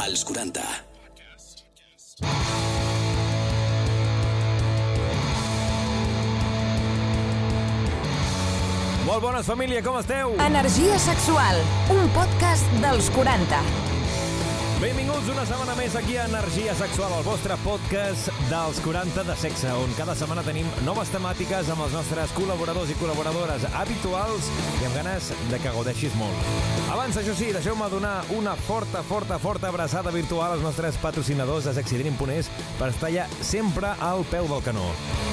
als 40. Molt bones, família, com esteu? Energia sexual, un podcast dels 40. Benvinguts una setmana més aquí a Energia Sexual, el vostre podcast dels 40 de sexe, on cada setmana tenim noves temàtiques amb els nostres col·laboradors i col·laboradores habituals i amb ganes de que gaudeixis molt. Abans, això sí, deixeu-me donar una forta, forta, forta abraçada virtual als nostres patrocinadors de sexydream.es per estar ja sempre al peu del canó.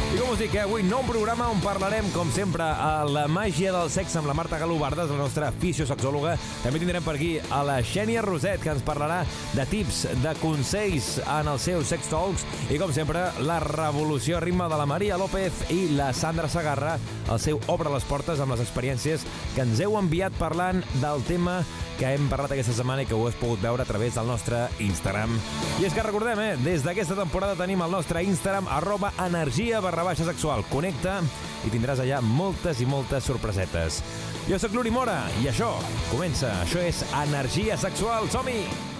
I com us dic, eh, avui nou programa on parlarem, com sempre, a la màgia del sexe amb la Marta Galobardes, la nostra fisiosexòloga. També tindrem per aquí a la Xènia Roset, que ens parlarà de tips, de consells en els seus sex talks. I com sempre, la revolució a ritme de la Maria López i la Sandra Sagarra, el seu Obre les portes amb les experiències que ens heu enviat parlant del tema que hem parlat aquesta setmana i que ho has pogut veure a través del nostre Instagram. I és que recordem, eh, des d'aquesta temporada tenim el nostre Instagram, arroba energia barra baixa sexual. Connecta i tindràs allà moltes i moltes sorpresetes. Jo sóc l'Uri Mora i això comença. Això és Energia Sexual. Som-hi!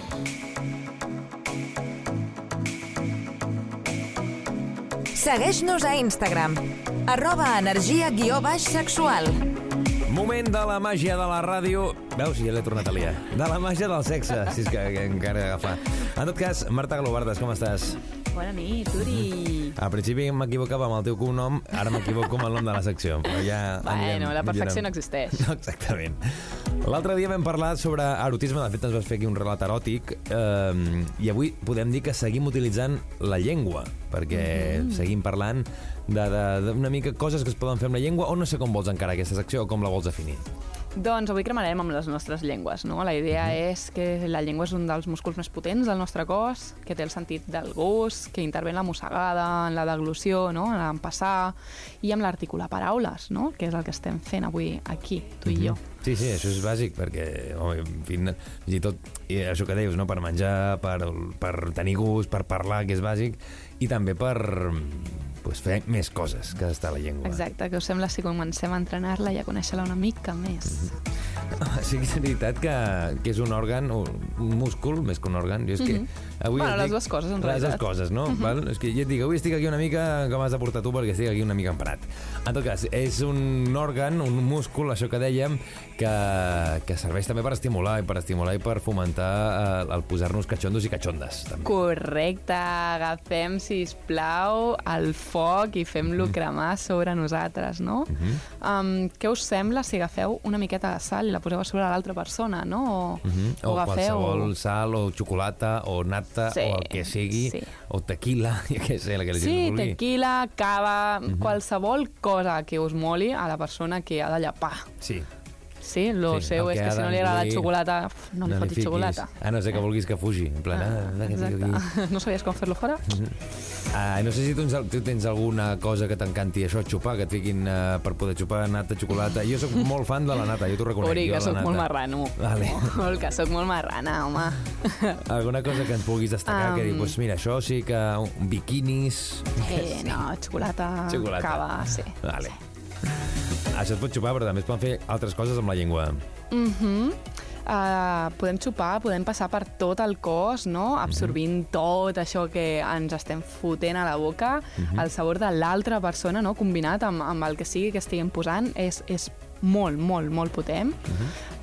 Segueix-nos a Instagram, arroba energia guió baix sexual. Moment de la màgia de la ràdio... Veus, ja l'he tornat a liar. De la màgia del sexe, si és que, que encara agafa. En tot cas, Marta Galobardes, com estàs? Bona nit, Uri. Al principi m'equivocava amb el teu cognom, ara m'equivoco amb el nom de la secció. Però ja Bueno, la perfecció no millorant. existeix. No, exactament. L'altre dia vam parlar sobre erotisme, de fet ens vas fer aquí un relat eròtic, eh, i avui podem dir que seguim utilitzant la llengua, perquè Mm-hmm. seguim parlant d'una mica coses que es poden fer amb la llengua, o no sé com vols encara aquesta secció, o com la vols definir. Doncs avui cremarem amb les nostres llengües, no? La idea és que la llengua és un dels músculs més potents del nostre cos, que té el sentit del gust, que intervé en la mossegada, en la deglució, no? en l'empassar i amb l'articular paraules, no? que és el que estem fent avui aquí, tu i jo. Sí, sí, això és bàsic, perquè, home, en fi, fins i tot, i això que deies, no? per menjar, per, per tenir gust, per parlar, que és bàsic, i també per pues, fer més coses que està a la llengua. Exacte, que us sembla si comencem a entrenar-la i a conèixer-la una mica més? Sí que és veritat que, que és un òrgan, un múscul, més que un òrgan. Jo és que avui Bueno, les dues coses, en Les realitat. dues coses, no? Val? És que ja et dic, avui estic aquí una mica que m'has de portar tu perquè estic aquí una mica empanat. En tot cas, és un òrgan, un múscul, això que dèiem, que, que serveix també per estimular i per estimular i per fomentar eh, el posar-nos catxondos i catxondes. També. Correcte, agafem, si plau el foc i fem-lo cremar sobre nosaltres, no? um, què us sembla si agafeu una miqueta de sal i la poseu a sobre l'altra persona, no? O, Mhm. O, agafeu... qualsevol sal, o xocolata, o nata, Sí, o el que sigui, sí. o tequila, jo què sé, la que la gent Sí, vulgui. tequila, cava, Mhm. qualsevol cosa que us moli a la persona que ha de llapar. Sí, Sí, lo Sí, seu és que que si no li agrada la xocolata, no li li fotis xocolata. A no ser que vulguis que fugi. En plan, ah, ah, que. No sabies com fer-lo fora? Ah, no sé si tu, tens- tu tens alguna cosa que t'encanti això, xupar, que et fiquin uh, per poder xupar nata, xocolata. Jo sóc molt fan de la nata, jo t'ho reconec. Uri, que sóc nata. molt marrano. Vale. Molt, que sóc molt marrana, home. Alguna cosa que ens vulguis destacar, que Um. dius, pues mira, això sí que... Biquinis... Eh, no, xocolata, Xocolata. cava, sí. Vale. Això es pot xupar, però també es poden fer altres coses amb la llengua. Mhm. Uh, podem xupar, podem passar per tot el cos, no? absorbint tot això que ens estem fotent a la boca, el sabor de l'altra persona, no? combinat amb, amb el que sigui que estiguem posant, és, és molt, molt, molt potent.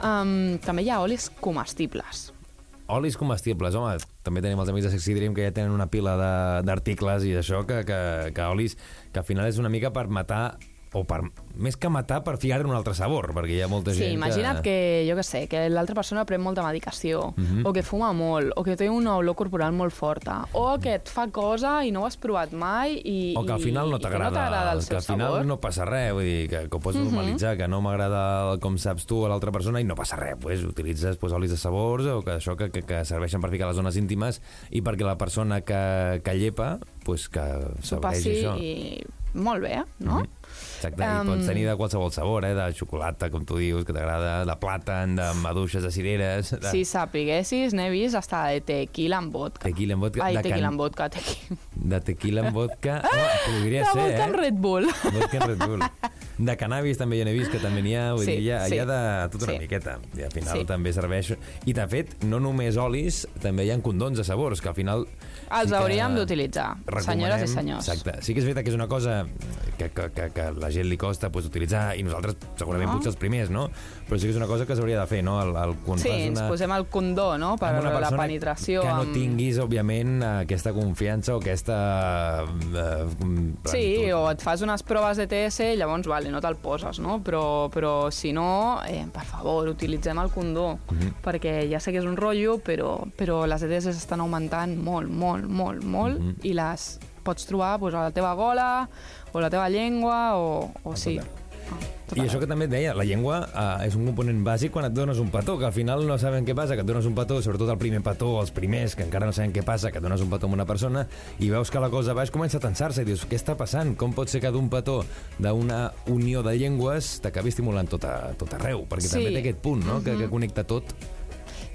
um, també hi ha olis comestibles. Olis comestibles, home, també tenim els amics de Sexy Dream que ja tenen una pila d'articles i d'això, que, que, que olis, que al final és una mica per matar o per, més que matar, per fiar un altre sabor, perquè hi ha molta Sí, gent imagina't que, jo que sé, que l'altra persona pren molta medicació, Mhm. o que fuma molt, o que té una olor corporal molt forta, o que et fa cosa i no ho has provat mai i, O que al final no i- i que t'agrada, no el que al final sabor. Mhm. no passa res, vull dir, que, que ho pots normalitzar, que no m'agrada com saps tu a l'altra persona i no passa res, pues, utilitzes pues, olis de sabors o que això que, que, que serveixen per ficar les zones íntimes i perquè la persona que, que llepa, pues, que S'ho passi això. i molt bé, no? Mhm. Exacte, i Em, pots tenir de qualsevol sabor, eh? de xocolata, com tu dius, que t'agrada, de plàtan, de maduixes, de cireres... De... Si sapiguessis, n'he vist hasta de tequila amb vodka. Tequila amb vodka, Ai, de tequila can- amb vodka, tequila. De tequila amb vodka... Home, podria de ser, vodka eh? amb Red Bull. Vodka amb Red Bull. De cannabis també ja n'he vist, que també n'hi ha, vull Sí, dir, hi ha, sí. hi ha de tota una Sí. miqueta. I al final Sí. també serveix... I de fet, no només olis, també hi ha condons de sabors, que al final... Els que hauríem d'utilitzar, senyores i senyors. Exacte. Sí que és veritat que és una cosa que, que, que, que la gent li costa pues, utilitzar, i nosaltres segurament No. potser els primers, no? Però sí que és una cosa que s'hauria de fer, no? El, el, quan Sí, fas ens una... posem el condó, no?, per una la penetració. Que no amb... tinguis, òbviament, aquesta confiança o aquesta... Eh, Sí, o et fas unes proves de TS i llavors, vale, no te'l poses, no? Però, però si no, eh, per favor, utilitzem el condó, Mhm. perquè ja sé que és un rotllo, però, però les ETS estan augmentant molt, molt, molt, molt, Mhm. i les pots trobar pues, a la teva gola, o la teva llengua, o, o sí. Ah, tot I això que també et deia, la llengua eh, és un component bàsic quan et dones un petó, que al final no saben què passa, que et dones un petó, sobretot el primer petó, els primers, que encara no saben què passa, que et dones un petó amb una persona, i veus que la cosa baix comença a tensar-se, i dius, què està passant? Com pot ser que d'un petó d'una unió de llengües t'acabi estimulant tot, a, tot arreu? Perquè Sí. també té aquest punt, no?, que, que connecta tot.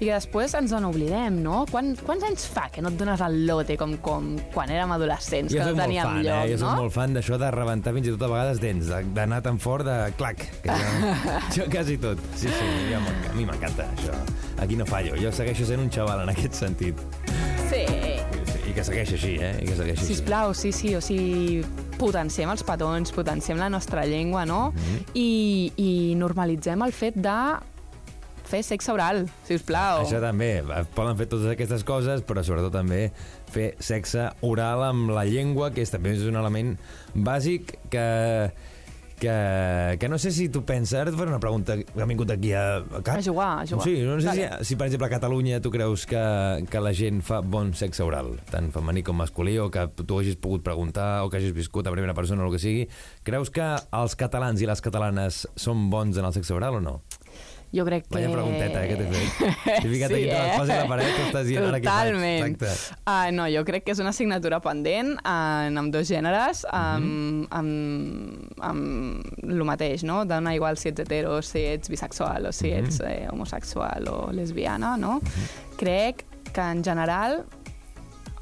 I que després ens en oblidem, no? Quan, quants anys fa que no et dones el lote com, com quan érem adolescents, Jo que no teníem fan, lloc, eh? Jo soc no? molt fan d'això de rebentar fins i tot a vegades dents, de- d'anar tan fort de clac. Que jo, jo quasi tot. Sí, sí, m'en- a mi m'encanta això. Aquí no fallo. Jo segueixo sent un xaval en aquest sentit. Sí. I que segueix així, eh? I que segueix així. Sisplau, sí, sí, o sigui, potenciem els petons, potenciem la nostra llengua, no? Mhm. I, I normalitzem el fet de fer sexe oral, sisplau. Això també, poden fer totes aquestes coses, però sobretot també fer sexe oral amb la llengua, que és, també és un element bàsic que, que, que no sé si tu penses... Ara et faré una pregunta que ha vingut aquí a, a cap. A jugar, a jugar. Sí, no sé si, si, per exemple, a Catalunya tu creus que, que la gent fa bon sexe oral, tant femení com masculí, o que tu hagis pogut preguntar, o que hagis viscut a primera persona, o el que sigui. Creus que els catalans i les catalanes són bons en el sexe oral o no? Jo crec que... Vaya pregunteta, eh, que t'he fet. T'he ficat aquí entre l'espasa i la paret, tu estàs dient, ara què faig? Exacte. Uh, no, jo crec que és una assignatura pendent en amb dos gèneres, amb, Mhm. amb, amb el mateix, no? Dona igual si ets hetero, si ets bisexual o si Mhm. ets eh, homosexual o lesbiana, no? Crec que en general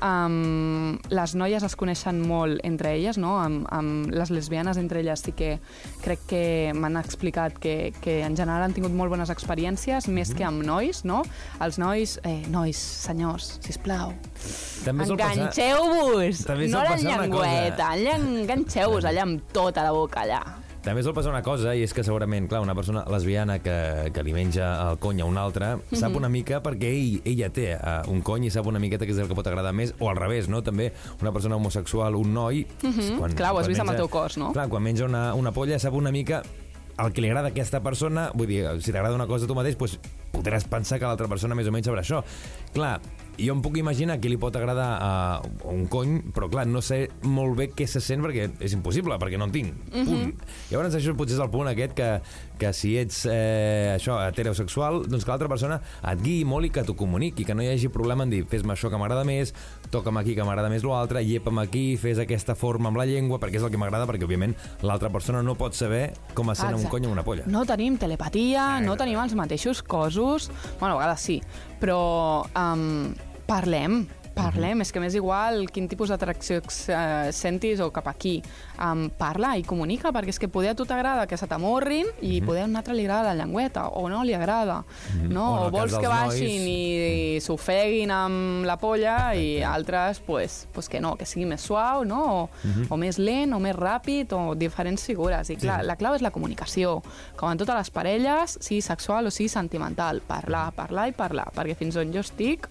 um, les noies es coneixen molt entre elles, no? Amb, amb les lesbianes entre elles sí que crec que m'han explicat que, que en general han tingut molt bones experiències, més que amb nois, no? Els nois, eh, nois, senyors, sol passar... enganxeu-vos! No la llengüeta, enganxeu-vos allà amb tota la boca allà. També sol passar una cosa, i és que segurament, clar, una persona lesbiana que, que li menja el cony a una altra Mhm. sap una mica perquè ell, ella té uh, un cony i sap una miqueta que és el que pot agradar més, o al revés, no? També una persona homosexual, un noi... quan, Mhm. Clar, ho has quan vist amb el teu cos, no? Clar, quan menja una, una polla sap una mica el que li agrada a aquesta persona, vull dir, si t'agrada una cosa a tu mateix, doncs podràs pensar que l'altra persona més o menys sabrà això. Clar, jo em puc imaginar que li pot agradar a un cony, però clar, no sé molt bé què se sent perquè és impossible, perquè no en tinc. Punt. Llavors això potser és el punt aquest que, que si ets eh, això, heterosexual, doncs que l'altra persona et guiï molt i que t'ho comuniqui, que no hi hagi problema en dir fes-me això que m'agrada més, toca'm aquí que m'agrada més l'altre, llepa'm aquí, fes aquesta forma amb la llengua, perquè és el que m'agrada, perquè òbviament l'altra persona no pot saber com es sent un cony o una polla. No tenim telepatia, no tenim els mateixos cossos. Bueno, a vegades sí, però um, parlem, parlem. Mhm. És que m'és igual quin tipus d'atracció eh, sentis o cap aquí. Um, parla i comunica, perquè és que poder a tu t'agrada que se t'amorrin i poder a un altre li agrada la llengüeta, o no li agrada. No? Mhm. O en O, cas vols que baixin nois- i, i s'ofeguin amb la polla i altres, pues, pues que no, que sigui més suau, no? O, Mhm. o més lent, o més ràpid, o diferents figures. I clar, la clau és la comunicació. Com en totes les parelles, sigui sexual o sigui sentimental. Parlar, parlar i parlar. Perquè fins on jo estic,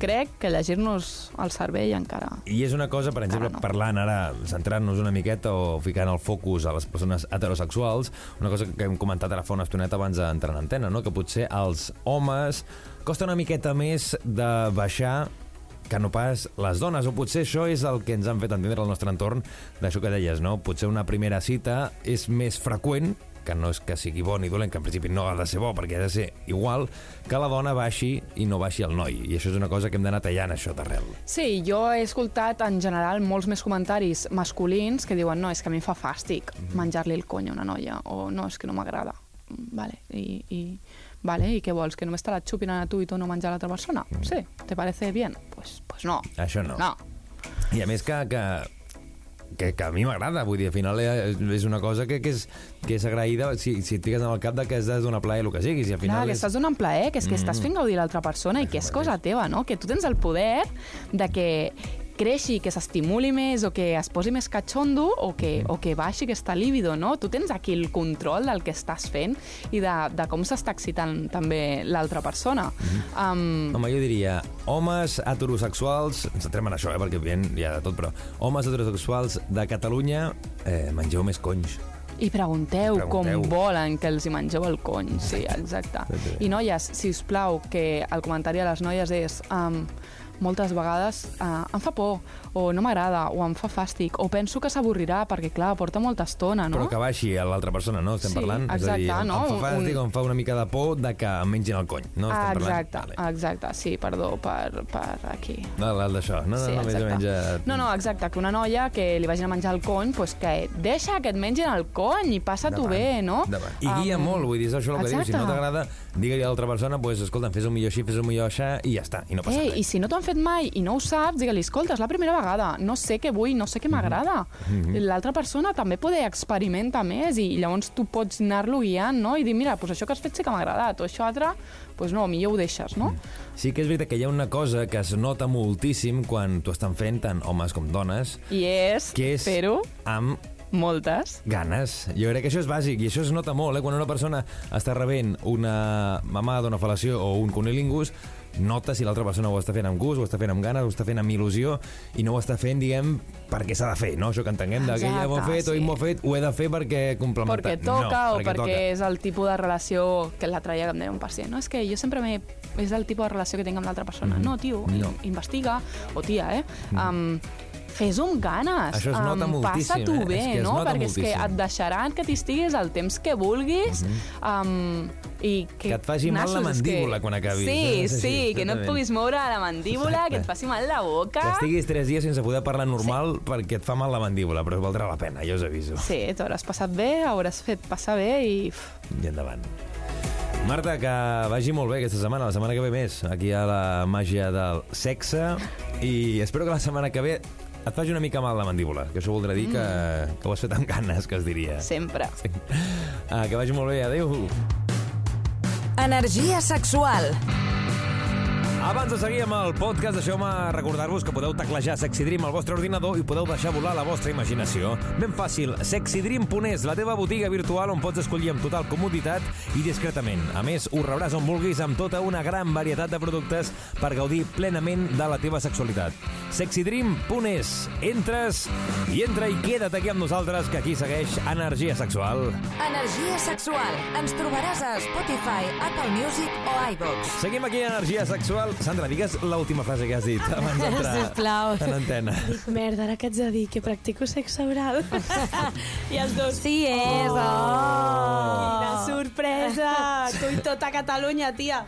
crec que llegir-nos el cervell encara... I és una cosa, per exemple, no. parlant ara, centrant-nos una miqueta o ficant el focus a les persones heterosexuals, una cosa que hem comentat ara fa una estoneta abans d'entrar en antena, no? que potser als homes costa una miqueta més de baixar que no pas les dones, o potser això és el que ens han fet entendre al nostre entorn d'això que deies, no? Potser una primera cita és més freqüent que no és que sigui bo ni dolent, que en principi no ha de ser bo perquè ha de ser igual, que la dona baixi i no baixi el noi. I això és una cosa que hem d'anar tallant, això d'arrel. Sí, jo he escoltat en general molts més comentaris masculins que diuen no, és que a mi em fa fàstic menjar-li el cony a una noia, o no, és que no m'agrada. Mm, Vale, i, i, vale, i què vols? Que només te la xupin a tu i tu no menjar a l'altra persona? Sí, ¿te parece bien? Pues, pues no. Això no. No. I a més que, que que, que a mi m'agrada, vull dir, al final és, és una cosa que, que, és, que és agraïda si, si et fiques en el cap de que has de donar plaer el que sigui, si al final Clar, que és... estàs donant plaer, que és que Mm. estàs fent gaudir l'altra persona i que és cosa teva, no? Que tu tens el poder de que creixi, que s'estimuli més o que es posi més catxondo o que, Mm. o que baixi aquesta líbido, no? Tu tens aquí el control del que estàs fent i de, de com s'està excitant també l'altra persona. Um, Home, jo diria, homes heterosexuals, ens centrem en això, eh, perquè evident hi ha de tot, però homes heterosexuals de Catalunya, eh, mengeu més conys. I pregunteu, Pregunteu. com volen que els hi mengeu el cony. Sí, exacte. I noies, si us plau, que el comentari a les noies és um, moltes vegades uh, em fa por, o no m'agrada, o em fa fàstic, o penso que s'avorrirà, perquè, clar, porta molta estona, no? Però que baixi a l'altra persona, no? Estem Sí, parlant? és a exacte, dir, no? em fa fàstic, Un- em fa una mica de por de que em mengin el cony, no? Estem exacte, parlant? Vale. exacte, sí, perdó per, per aquí. No, el d'això. No, no, sí, no, més o menys... eh, No, no, exacte, que una noia que li vagin a menjar el cony, pues que deixa que et mengin el cony i passa-t'ho bé, no? endavant. I guia Um, molt, vull dir, és això el que dius. Si no exacte. t'agrada, digue-li a l'altra persona, pues, escolta, fes-ho millor així, fes-ho millor així, i ja està, i no passa Ei, res. i si no t'ho fet mai i no ho saps, digue-li, escolta, és la primera vegada, no sé què vull, no sé què Mhm. m'agrada. L'altra persona també pot experimentar més i llavors tu pots anar-lo guiant, no? I dir, mira, pues això que has fet sí que m'ha agradat, o això altre, pues no, millor ho deixes, no? Sí que és veritat que hi ha una cosa que es nota moltíssim quan t'ho estan fent tant homes com dones, I és, que és fer-ho amb moltes. ganes. Jo crec que això és bàsic i això es nota molt, eh? Quan una persona està rebent una mamada, una fal·lació o un cunilingus, nota si l'altra persona ho està fent amb gust, ho està fent amb ganes, ho està fent amb il·lusió i no ho està fent, diguem, perquè s'ha de fer, no? Això que entenguem, de que ella ho ha Exacte, fet o sí. ell m'ho ha fet, ho he de fer perquè complementa. perquè toca no, o perquè toca. és el tipus de relació que l'altre dia que em deia un pacient. No, és que jo sempre m'he... És el tipus de relació que tinc amb l'altra persona. Mhm. No, tio, No. investiga, o tia, eh? Um, Fes-ho amb ganes. Això es nota um, moltíssim, Passa-t'ho eh? bé, És que es no? Perquè és que moltíssim. et deixaran que t'hi estiguis el temps que vulguis um, i que... Que et faci mal la mandíbula quan acabis, Sí, eh? Així, sí, que no et puguis moure la mandíbula, Exacte. que et faci mal la boca. Que estiguis tres dies sense poder parlar normal sí. perquè et fa mal la mandíbula, però valdrà la pena, ja us aviso. Sí, t'hauràs passat bé, hauràs fet passar bé i... I endavant. Marta, que vagi molt bé aquesta setmana, la setmana que ve més, aquí a la màgia del sexe, i espero que la setmana que ve et faci una mica mal la mandíbula, que això voldrà dir que, que ho has fet amb ganes, que es diria. Sempre. Ah, que vagi molt bé, adéu. Energia sexual. Abans de seguir amb el podcast, deixeu-me recordar-vos que podeu teclejar Sexy Dream al vostre ordinador i podeu deixar volar la vostra imaginació. Ben fàcil, sexydream.es, la teva botiga virtual on pots escollir amb total comoditat i discretament. A més, ho rebràs on vulguis amb tota una gran varietat de productes per gaudir plenament de la teva sexualitat. sexydream.es. Entres i entra i queda't aquí amb nosaltres, que aquí segueix Energia Sexual. Energia sexual. Ens trobaràs a Spotify, Apple Music o iVoox. Seguim aquí a Energia Sexual. Sandra, digues l'última frase que has dit abans d'entrar Sisplau. en antena. Dic, merda, ara que haig de dir que practico sexe oral. I els dos... Sí és, oh! Quina sorpresa! Tu i tota Catalunya, tia!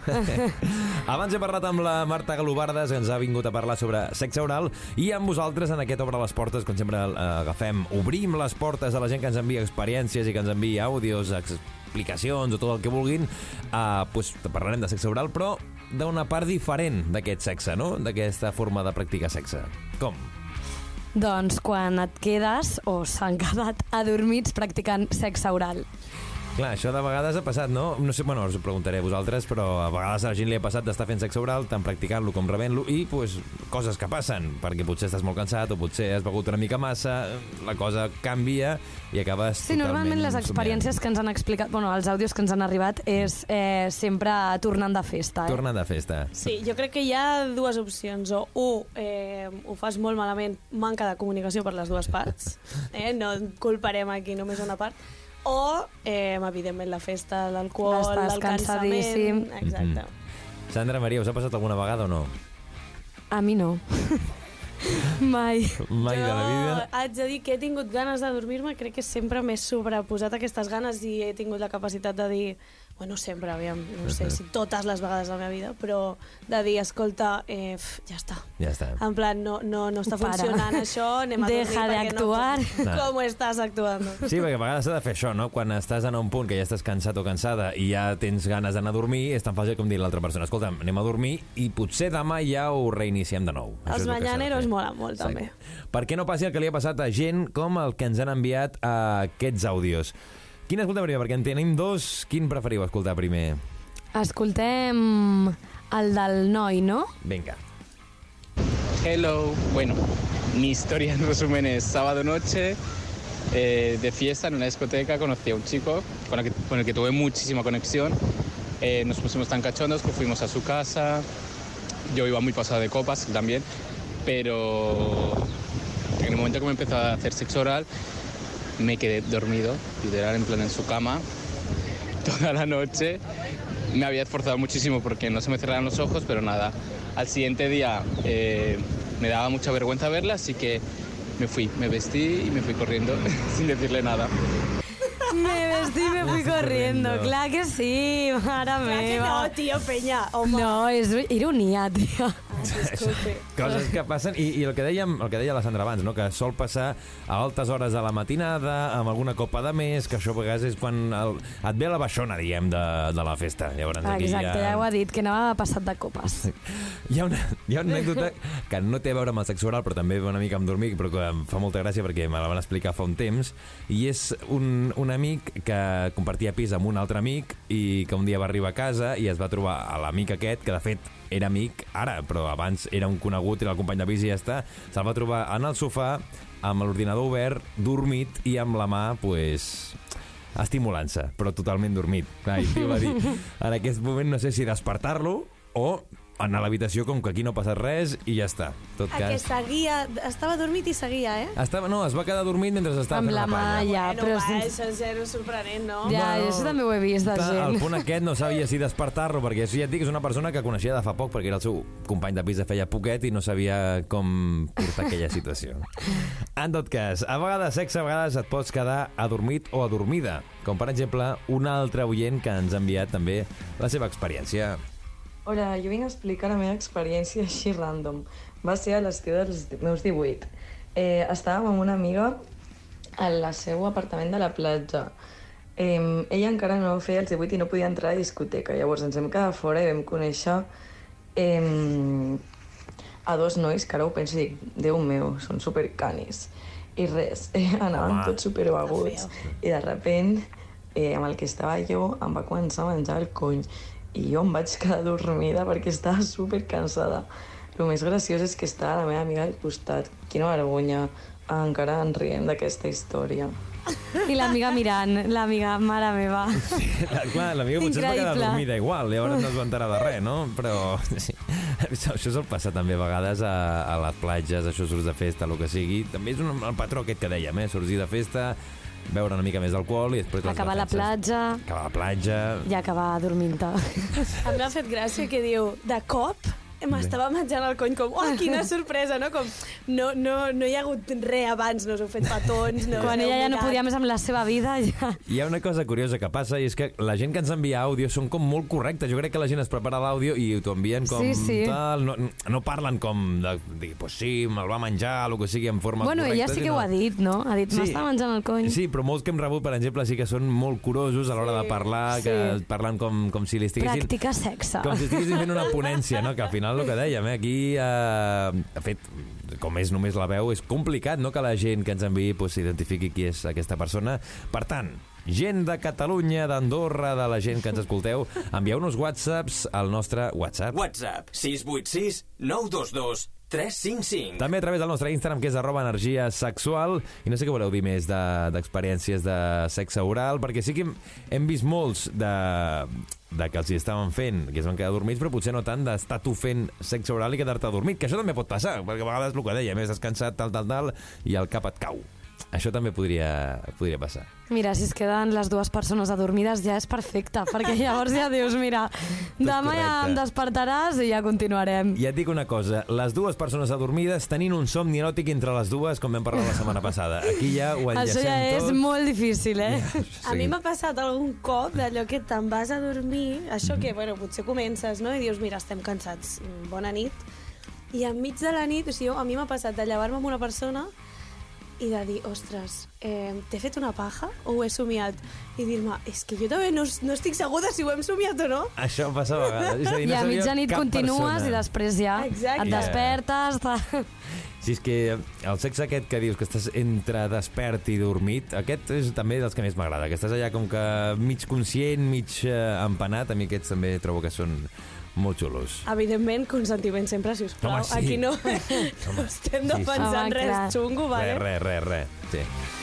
Abans he parlat amb la Marta Galobardes, que ens ha vingut a parlar sobre sexe oral, i amb vosaltres en aquest Obre les Portes, com sempre eh, agafem, obrim les portes a la gent que ens envia experiències i que ens envia àudios, explicacions o tot el que vulguin, eh, pues, parlarem de sexe oral, però d'una part diferent d'aquest sexe, no? D'aquesta forma de practicar sexe. Com? Doncs quan et quedes o s'han quedat adormits practicant sexe oral. Clar, això de vegades ha passat, no? No sé, bueno, us ho preguntaré a vosaltres, però a vegades a la gent li ha passat d'estar fent sexe oral, tant practicant-lo com rebent-lo, i pues, coses que passen, perquè potser estàs molt cansat o potser has begut una mica massa, la cosa canvia i acabes Sí, normalment les experiències que ens han explicat, bueno, els àudios que ens han arribat és eh, sempre tornant de festa. Eh? Torna de festa. Sí, jo crec que hi ha dues opcions. O, un, eh, ho fas molt malament, manca de comunicació per les dues parts. Eh? No culparem aquí només una part. O, eh, evidentment, la festa, l'alcohol, el cansament... cansadíssim. Exacte. Sandra Maria, us ha passat alguna vegada o no? A mi no. Mai. Mai de la vida? Jo haig de dir que he tingut ganes de dormir-me, crec que sempre m'he sobreposat aquestes ganes i he tingut la capacitat de dir bueno, sempre, aviam, no sé si totes les vegades de la meva vida, però de dir, escolta, eh, f, ja està. Ja està. En plan, no, no, no està Para. funcionant això, anem a dormir Deja de perquè actuar. No, com estàs actuant? Sí, perquè a vegades s'ha de fer això, no? Quan estàs en un punt que ja estàs cansat o cansada i ja tens ganes d'anar a dormir, és tan fàcil com dir a l'altra persona, escolta, anem a dormir i potser demà ja ho reiniciem de nou. Els mañaneros molen molt, també. Per què no passi el que li ha passat a gent com el que ens han enviat a aquests àudios? Quin escolta primer? Perquè en tenim dos. Quin preferiu escoltar primer? Escoltem el del noi, no? Vinga. Hello, bueno, mi historia en resumen es sábado noche, eh, de fiesta en una discoteca, conocí a un chico con el que, con el que tuve muchísima conexión. Eh, nos pusimos tan cachondos que fuimos a su casa. Yo iba muy pasado de copas también, pero en el momento que me empezó a hacer sexo oral, me quedé dormido, literal, en plan en su cama, toda la noche. Me había esforzado muchísimo porque no se me cerraran los ojos, pero nada. Al siguiente día eh, me daba mucha vergüenza verla, así que me fui, me vestí y me fui corriendo sin decirle nada. Me vestí i me fui corriendo. corriendo. Clar que sí, mare Clar que meva. no, penya, home. No, és ironia, tia. Coses que passen, i, i el, que dèiem, el que deia la Sandra abans, no? que sol passar a altes hores de la matinada, amb alguna copa de més, que això a vegades és quan el, et ve la baixona, diguem, de, de la festa. Llavors, aquí Exacte, ja ho ha dit, que anava passat de copes. Hi ha, una, hi ha una anècdota que no té a veure amb el sexe oral, però també va una mica amb dormir, però que em fa molta gràcia perquè me la van explicar fa un temps, i és un, un amic que compartia pis amb un altre amic i que un dia va arribar a casa i es va trobar a l'amic aquest, que de fet era amic ara, però abans era un conegut, era el company de pis i ja està, se'l va trobar en el sofà amb l'ordinador obert, dormit i amb la mà, pues, estimulant-se, però totalment dormit. Clar, i va dir, en aquest moment no sé si despertar-lo o anar a l'habitació com que aquí no ha passat res i ja està. Tot A que cas... seguia, estava dormit i seguia, eh? Estava, no, es va quedar dormint mentre estava Amb fent la la mà, palla. ja, bueno, però... va, això és zero sorprenent, no? Ja, Bueno, això també ho he vist de gent. el punt aquest no sabia si despertar-lo, perquè això ja et dic, és una persona que coneixia de fa poc, perquè era el seu company de pis de feia poquet i no sabia com portar aquella situació. En tot cas, a vegades sexe, a vegades et pots quedar adormit o adormida, com per exemple un altre oient que ens ha enviat també la seva experiència. Hola, jo vinc a explicar la meva experiència així random. Va ser a l'estiu dels meus 18. Eh, estàvem amb una amiga al seu apartament de la platja. Eh, ella encara no feia els 18 i no podia entrar a la discoteca. Llavors ens vam quedar fora i vam conèixer eh, a dos nois que ara ho penso i dic, Déu meu, són supercanis. I res, eh, anaven Home. tots superbeguts i de repent eh, amb el que estava jo em va començar a menjar el cony i jo em vaig quedar dormida perquè estava super cansada. El més graciós és que estava la meva amiga al costat. Quina vergonya. Encara en riem d'aquesta història. I l'amiga mirant, l'amiga, mare meva. La, clar, l'amiga potser es va quedar dormida igual, llavors no es va enterar de res, no? Però sí, això, això sol passar també a vegades a, a les platges, això surts de festa, el que sigui. També és un, el patró aquest que dèiem, eh? Sortir de festa, beure una mica més d'alcohol i després... Acabar la platja. Acabar la platja... i acabar dormint-te. Em m'ha fet gràcia que diu, de cop m'estava menjant el cony com, oh, quina sorpresa, no? Com, no, no, no hi ha hagut res abans, no us heu fet petons, no Quan ella ja no podia més amb la seva vida, ja... Hi ha una cosa curiosa que passa i és que la gent que ens envia àudio són com molt correctes. Jo crec que la gent es prepara l'àudio i t'ho envien com Sí, sí. tal. No, no parlen com de dir, pues sí, me'l va menjar, el que sigui, en forma Bueno, ella sí que ho ha dit, no? Ha dit, m'està menjant el cony. Sí, però molts que hem rebut, per exemple, sí que són molt curosos a l'hora de parlar, que sí. parlen com, com si li estiguessin... Practicar sexe. Com si estiguessin fent una ponència, no? Que al final el que dèiem, eh? Aquí, eh, de fet, com és només la veu, és complicat, no?, que la gent que ens enviï pues, s'identifiqui qui és aquesta persona. Per tant, gent de Catalunya, d'Andorra, de la gent que ens escolteu, envieu-nos whatsapps al nostre WhatsApp. WhatsApp 686 922 355. També a través del nostre Instagram, que és arroba energia sexual. I no sé què voleu dir més de- d'experiències de, de sexe oral, perquè sí que hem, hem vist molts de, de que els hi estaven fent, que es van quedar dormits, però potser no tant d'estar tu fent sexe oral i quedar-te dormit, que això també pot passar, perquè a vegades el que dèiem, és estàs cansat, tal, tal, tal, i el cap et cau. Això també podria, podria passar. Mira, si es queden les dues persones adormides ja és perfecte, perquè llavors ja dius, mira, demà ja correcte. em despertaràs i ja continuarem. I et dic una cosa, les dues persones adormides tenint un somni eròtic entre les dues, com vam parlar la setmana passada. Aquí ja ho Això enllacem ja és tot. molt difícil, eh? A mi m'ha passat algun cop d'allò que te'n vas a dormir, això que, bueno, potser comences, no?, i dius, mira, estem cansats, bona nit, i enmig de la nit, o sigui, a mi m'ha passat de llevar-me amb una persona i de dir, ostres, eh, t'he fet una paja o ho he somiat? I dir-me, és que jo també no, no estic segura si ho hem somiat o no. Això passa a vegades. És a dir, I no a sabia mitjanit continues persona. i després ja Exacte. et despertes... Ta... Si és que el sexe aquest que dius que estàs entre despert i dormit, aquest és també dels que més m'agrada, que estàs allà com que mig conscient, mig eh, empanat, a mi aquests també trobo que són molt xulos. Evidentment, consentiment sempre, si us plau. Home, sí. Aquí no, no estem sí. defensant Home, res clar. xungo, vale? Res, res, res, res. Sí.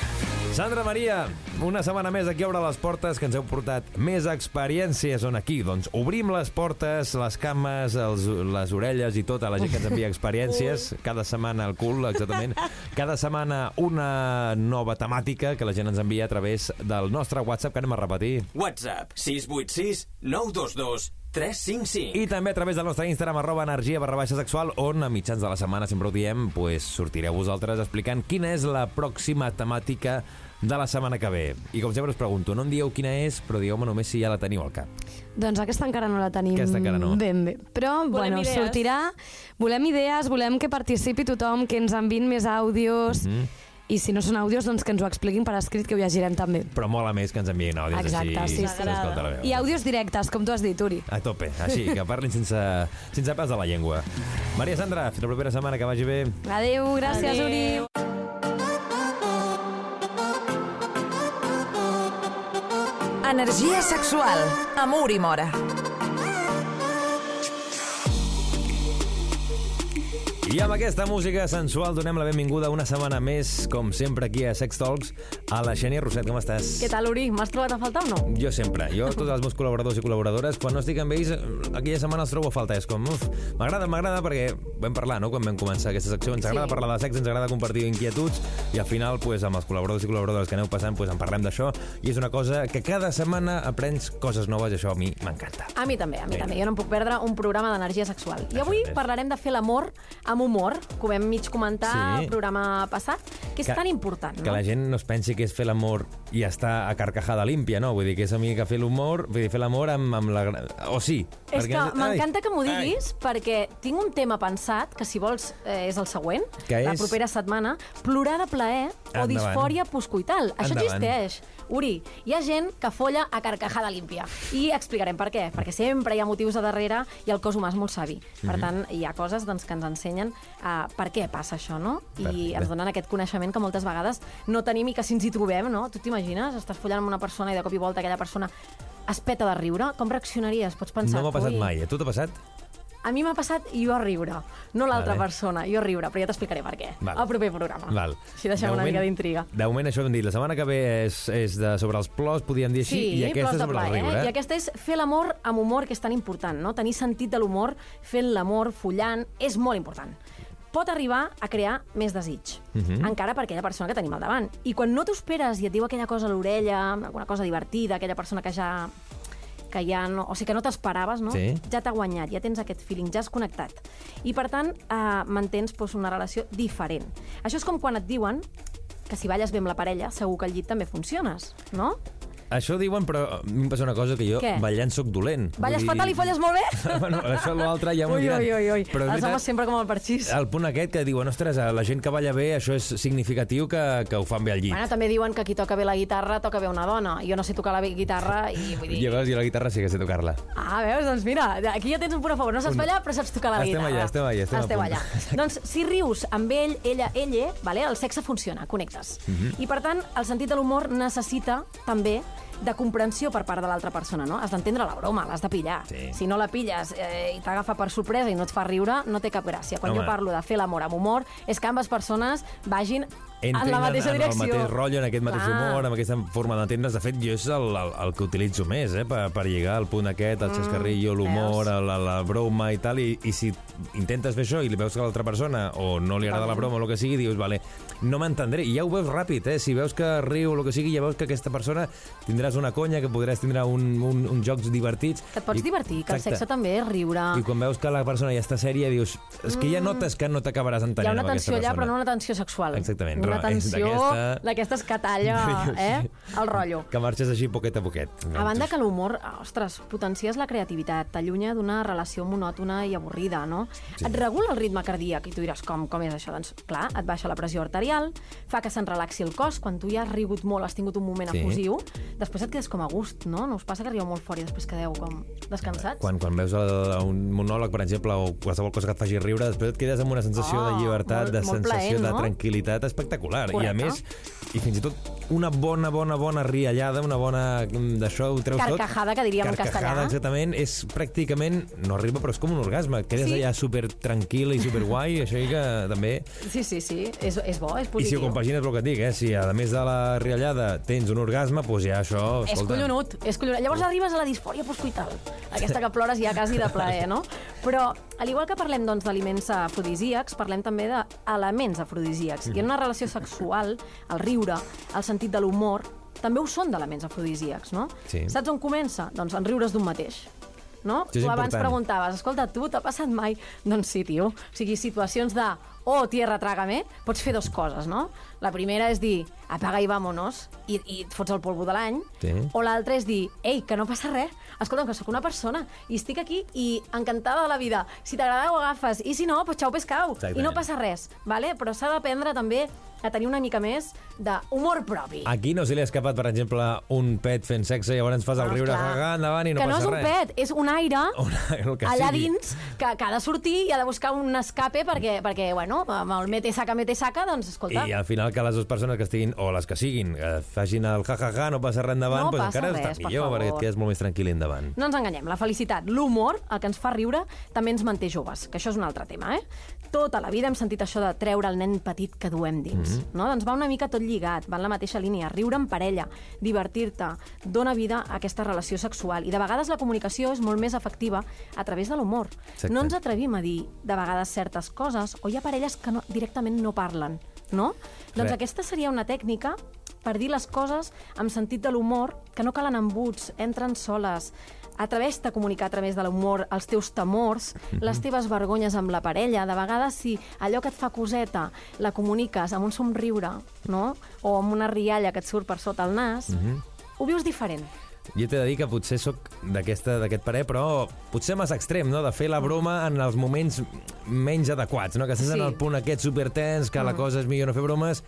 Sandra Maria, una setmana més aquí obre les portes que ens heu portat més experiències on aquí. Doncs obrim les portes, les cames, els, les orelles i tot a la gent que ens envia experiències. Cada setmana el cul, exactament. Cada setmana una nova temàtica que la gent ens envia a través del nostre WhatsApp, que anem a repetir. WhatsApp 686 922 355. I també a través del nostre Instagram, arroba energia barra baixa sexual, on a mitjans de la setmana, sempre ho diem, pues, sortireu vosaltres explicant quina és la pròxima temàtica de la setmana que ve. I com sempre us pregunto, no em dieu quina és, però digueu-me només si ja la teniu al cap. Doncs aquesta encara no la tenim Aquesta encara no. ben bé. Però, Volem bueno, idees. sortirà... Volem idees, volem que participi tothom, que ens enviïn més àudios... Mhm. I si no són àudios, doncs que ens ho expliquin per escrit, que ho llegirem també. Però mola més que ens enviïn àudios Exacte, així. sí, sí. veu. I àudios directes, com tu has dit, Uri. A tope, així, que parlin sense, sense pes de la llengua. Maria Sandra, fins la propera setmana, que vagi bé. Adéu, gràcies, Adéu. Uri. Energia sexual. Amor i mora. I amb aquesta música sensual donem la benvinguda una setmana més, com sempre, aquí a Sex Talks, a la Xènia Roset. Com estàs? Què tal, Uri? M'has trobat a faltar o no? Jo sempre. Jo, tots els meus col·laboradors i col·laboradores, quan no estic amb ells, aquella setmana els trobo a falta. És com, uf, m'agrada, m'agrada, perquè vam parlar, no?, quan vam començar aquesta secció. Ens agrada Sí. parlar de sexe, ens agrada compartir inquietuds, i al final, pues, amb els col·laboradors i col·laboradores que aneu passant, pues, en parlem d'això, i és una cosa que cada setmana aprens coses noves, i això a mi m'encanta. A mi també, a mi Vinga. també. Jo no em puc perdre un programa d'energia sexual. I avui parlarem de fer l'amor amb humor, que ho vam mig comentar Sí. al programa passat, que és Que- tan important, no? Que la gent no es pensi que és fer l'amor i estar a carcajada límpia, no? Vull dir que és una mica fer l'humor, vull dir, fer l'amor amb, amb la... O sí. És que perquè- m'encanta que m'ho Ai. diguis perquè tinc un tema pensat, que si vols eh, és el següent, Que la és? propera setmana, plorar de plaer o Endavant. disfòria postcoital. Això Endavant. existeix. Uri, hi ha gent que folla a carcajada límpia. I explicarem per què. Perquè sempre hi ha motius a darrere i el cos humà és molt savi. Per Mhm. tant, hi ha coses doncs, que ens ensenyen uh, per què passa això, no? I Perfecte. ens donen aquest coneixement que moltes vegades no tenim i que si ens hi trobem, no? Tu t'imagines? Estàs follant amb una persona i de cop i volta aquella persona es peta de riure? Com reaccionaries? Pots pensar... No m'ha passat "Ui, mai. A tu t'ha passat? A mi m'ha passat jo a riure, no l'altra Vale. persona, jo a riure, però ja t'explicaré per què. Val. Al proper programa. Val. Així deixem De una moment- mica d'intriga. De moment això hem dit. La setmana que ve és, és de, sobre els plors, podríem dir així, Sí, i aquesta és sobre el plaer, riure. I aquesta és fer l'amor amb humor, que és tan important, no? Tenir sentit de l'humor fent l'amor, follant, és molt important. Pot arribar a crear més desig, Mhm. encara per aquella persona que tenim al davant. I quan no t'ho esperes i et diu aquella cosa a l'orella, alguna cosa divertida, aquella persona que ja que ja no, o sigui que no t'esperaves, no? Sí. Ja t'ha guanyat, ja tens aquest feeling, ja has connectat. I per tant, eh, mantens doncs, una relació diferent. Això és com quan et diuen que si balles bé amb la parella, segur que al llit també funciones, no? Això diuen, però a mi em passa una cosa que jo Què? ballant sóc dolent. Balles Vull dir- fatal i folles molt bé? bueno, això l'altre ja m'ho ui, diran. ui, ui, ui. Però és Els veritat, homes sempre com el parxís. el punt aquest que diuen, ostres, a la gent que balla bé, això és significatiu que, que ho fan bé al llit. Bueno, també diuen que qui toca bé la guitarra toca bé una dona. Jo no sé tocar la guitarra i vull dir... Llavors jo la guitarra sí que sé tocar-la. Ah, veus? Doncs mira, aquí ja tens un punt a favor. No saps ballar, però saps tocar la Estem guitarra. allà, estem allà, estem a Esteu punt. allà. doncs si rius amb ell, ella, ella, vale? el sexe funciona, connectes. Mhm. I per tant, el sentit de l'humor necessita també de comprensió per part de l'altra persona, no? Has d'entendre la broma, l'has de pillar. Sí. Si no la pilles eh, i t'agafa per sorpresa i no et fa riure, no té cap gràcia. Quan Home. jo parlo de fer l'amor amb humor, és que ambes persones vagin entrin En la mateixa en, en direcció. el mateix rotllo, en aquest mateix Clar. humor, amb aquesta forma d'entendre's. De fet, jo és el, el, el que utilitzo més, eh, per, per lligar al punt aquest, el xascarrillo, l'humor, la, la broma i tal, i, i si intentes fer això i li veus que l'altra persona o no li agrada la broma o el que sigui, dius, vale, no m'entendré. I ja ho veus ràpid, eh? Si veus que riu o el que sigui, ja veus que aquesta persona tindràs una conya, que podràs tindre un, un, uns jocs divertits. Et pots I- divertir, que el Exacte. sexe també és riure. I quan veus que la persona ja està sèria, dius... És que ja notes que no t'acabaràs Hi entenent ha una tensió allà, però no una tensió sexual. Exactament, Una és tensió d'aquesta- d'aquestes que talla, eh? El rotllo. Que marxes així poquet a poquet. A banda que l'humor, ostres, potencies la creativitat, t'allunya d'una relació monòtona i avorrida, no? Sí. Et regula el ritme cardíac i tu diràs, com, com és això? Doncs, clar, et baixa la pressió arterial, fa que se'n relaxi el cos, quan tu ja has rigut molt, has tingut un moment Sí. efusiu, després et quedes com a gust, no? No us passa que arribeu molt fort i després quedeu com descansats? Quan, quan veus el, un monòleg, per exemple, o qualsevol cosa que et faci riure, després et quedes amb una sensació Oh, de llibertat, molt- de molt sensació plaent, de no? tranquil·litat espectacular. I a Correcte. més, i fins i tot una bona, bona, bona riallada, una bona mm, d'això, ho treus tot. Carcajada, que diríem en Carcajada, castellà. exactament, és pràcticament, no arriba, però és com un orgasme. Quedes Sí. allà super tranquil i super guai, això que també... Sí, sí, sí, és, és bo, és I si positiu. ho compagines el que et dic, eh? si a més de la riallada tens un orgasme, doncs ja això... És escolta, collonut, és collonut. Llavors arribes a la disfòria postcoital, aquesta que plores ja quasi de plaer, no? Però, al igual que parlem doncs, d'aliments afrodisíacs, parlem també d'elements afrodisíacs. I en una relació sexual, el riure, el sentit de l'humor, també ho són d'elements afrodisíacs, no? Sí. Saps on comença? Doncs en riures d'un mateix. No? Tu abans important. preguntaves, escolta, tu t'ha passat mai? Doncs sí, tio. O sigui, situacions de oh, tierra, trágame, pots fer dues coses, no? La primera és dir, apaga i vámonos, i, i et fots el polvo de l'any. Sí. O l'altra és dir, ei, que no passa res, escolta'm, que sóc una persona i estic aquí i encantada de la vida. Si t'agrada ho agafes, i si no, pues xau pescau. Exactament. I no passa res, vale? però s'ha d'aprendre també a tenir una mica més d'humor propi. Aquí no se li ha escapat, per exemple, un pet fent sexe i llavors fas el Ah, riure, clar. gaga, endavant i no que no passa és un res. pet, és un aire Un el que allà sigui. dins que, que ha de sortir i ha de buscar un escape perquè, perquè bueno, amb el mete saca, mete saca, doncs, escolta, I al final que les dues persones que estiguin, o les que siguin, eh, facin el ja-ja-ja, no passa res endavant, No doncs encara res, està per millor, perquè et quedes molt més tranquil endavant. No ens enganyem, la felicitat, l'humor, el que ens fa riure, també ens manté joves, que això és un altre tema, eh? Tota la vida hem sentit això de treure el nen petit que duem dins, Mhm. no? Doncs va una mica tot lligat, va en la mateixa línia, riure en parella, divertir-te, dona vida a aquesta relació sexual, i de vegades la comunicació és molt més efectiva a través de l'humor. No ens atrevim a dir de vegades certes coses, o hi ha parelles que no, directament no parlen, no? Doncs aquesta seria una tècnica per dir les coses amb sentit de l'humor, que no calen embuts, entren soles. Atreveix-te a comunicar a través de l'humor els teus temors, les teves vergonyes amb la parella. De vegades, si allò que et fa coseta la comuniques amb un somriure, no? o amb una rialla que et surt per sota el nas, ho vius diferent. Jo t'he de dir que potser sóc d'aquesta- d'aquest parer, però potser massa extrem, no?, de fer la broma en els moments menys adequats, no?, que estàs Sí. en el punt aquest supertens, que la cosa és millor no fer bromes,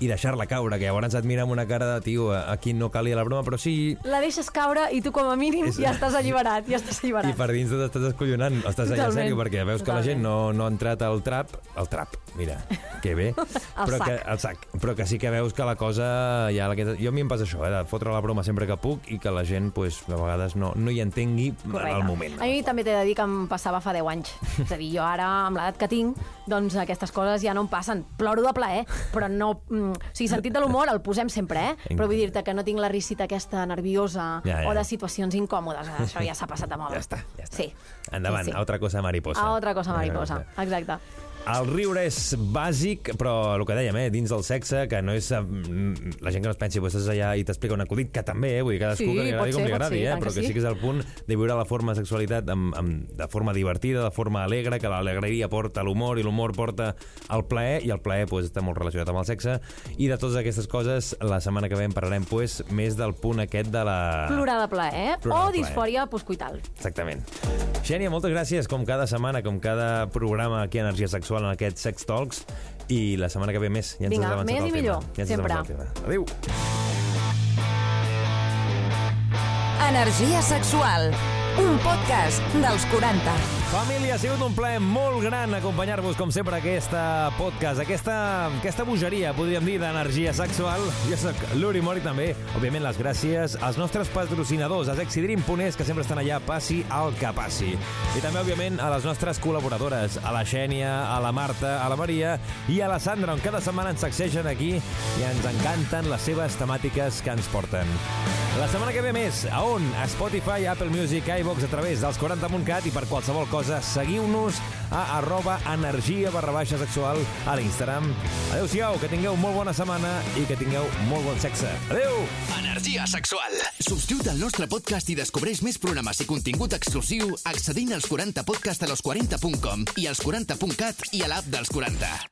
i deixar-la caure, que llavors et mira amb una cara de tio, a qui no calia la broma, però sí, La deixes caure i tu, com a mínim, És- ja estàs alliberat, ja estàs alliberat. i per dins t'estàs escollonant, estàs allà en Totalment. sèrio, perquè veus que la gent Totalment. no, no ha entrat al trap, al trap, mira, que bé, però sac. que, al sac, però que sí que veus que la cosa, ja, la que, jo a mi em passa això, eh, de fotre la broma sempre que puc i que la gent, pues, a vegades no, no hi entengui Correcte. al moment. A mi també t'he de dir que em passava fa 10 anys. És a dir, jo ara, amb l'edat que tinc, doncs aquestes coses ja no em passen. Ploro de plaer, però no... O sigui, sentit de l'humor el posem sempre, eh? Però vull dir-te que no tinc la risita aquesta nerviosa Ja, ja. o de situacions incòmodes. Això ja s'ha passat de moda. Ja està, ja està. Sí. Endavant, Sí, sí. a otra cosa mariposa. A otra cosa mariposa, exacte. El riure és bàsic, però el que dèiem, eh, dins del sexe, que no és... mm, La gent que no es pensi, pues, estàs allà i t'explica un acudit, que també, eh, vull dir, cadascú Sí, que li agradi com li pot agradi, ser, eh, tant però que que sí sí. que és el punt de viure la forma de sexualitat amb, amb, de forma divertida, de forma alegre, que l'alegria porta l'humor i l'humor porta el plaer, i el plaer pues, està molt relacionat amb el sexe, i de totes aquestes coses, la setmana que ve en parlarem pues, més del punt aquest de la... Plorar de plaer, eh? Plorar o plaer. disfòria postcoital. Exactament. Xènia, moltes gràcies, com cada setmana, com cada programa aquí a Energia Sexual en aquest Sex Talks. I la setmana que ve més. Ja ens Vinga, has més i tema. millor, Ja sempre. Adéu. Energia sexual. Un podcast dels 40. Família, ha sigut un plaer molt gran acompanyar-vos, com sempre, a aquesta podcast, aquesta, aquesta bogeria, podríem dir, d'energia sexual. Jo sóc l'Uri Mori, també. Òbviament, les gràcies als nostres patrocinadors, a Exidrim Ponés, que sempre estan allà, passi el que passi. I també, òbviament, a les nostres col·laboradores, a la Xènia, a la Marta, a la Maria i a la Sandra, on cada setmana ens sacsegen aquí i ens encanten les seves temàtiques que ens porten. La setmana que ve més, a on? A Spotify, Apple Music, iVox, a través dels 40.cat i per qualsevol cosa, seguiu-nos a arroba energia barra baixa sexual a l'Instagram. Adéu-siau, que tingueu molt bona setmana i que tingueu molt bon sexe. Adéu! Energia sexual. Subscriu't al nostre podcast i descobreix més programes i contingut exclusiu accedint als 40podcast a los40.com i als 40.cat i a l'app dels 40.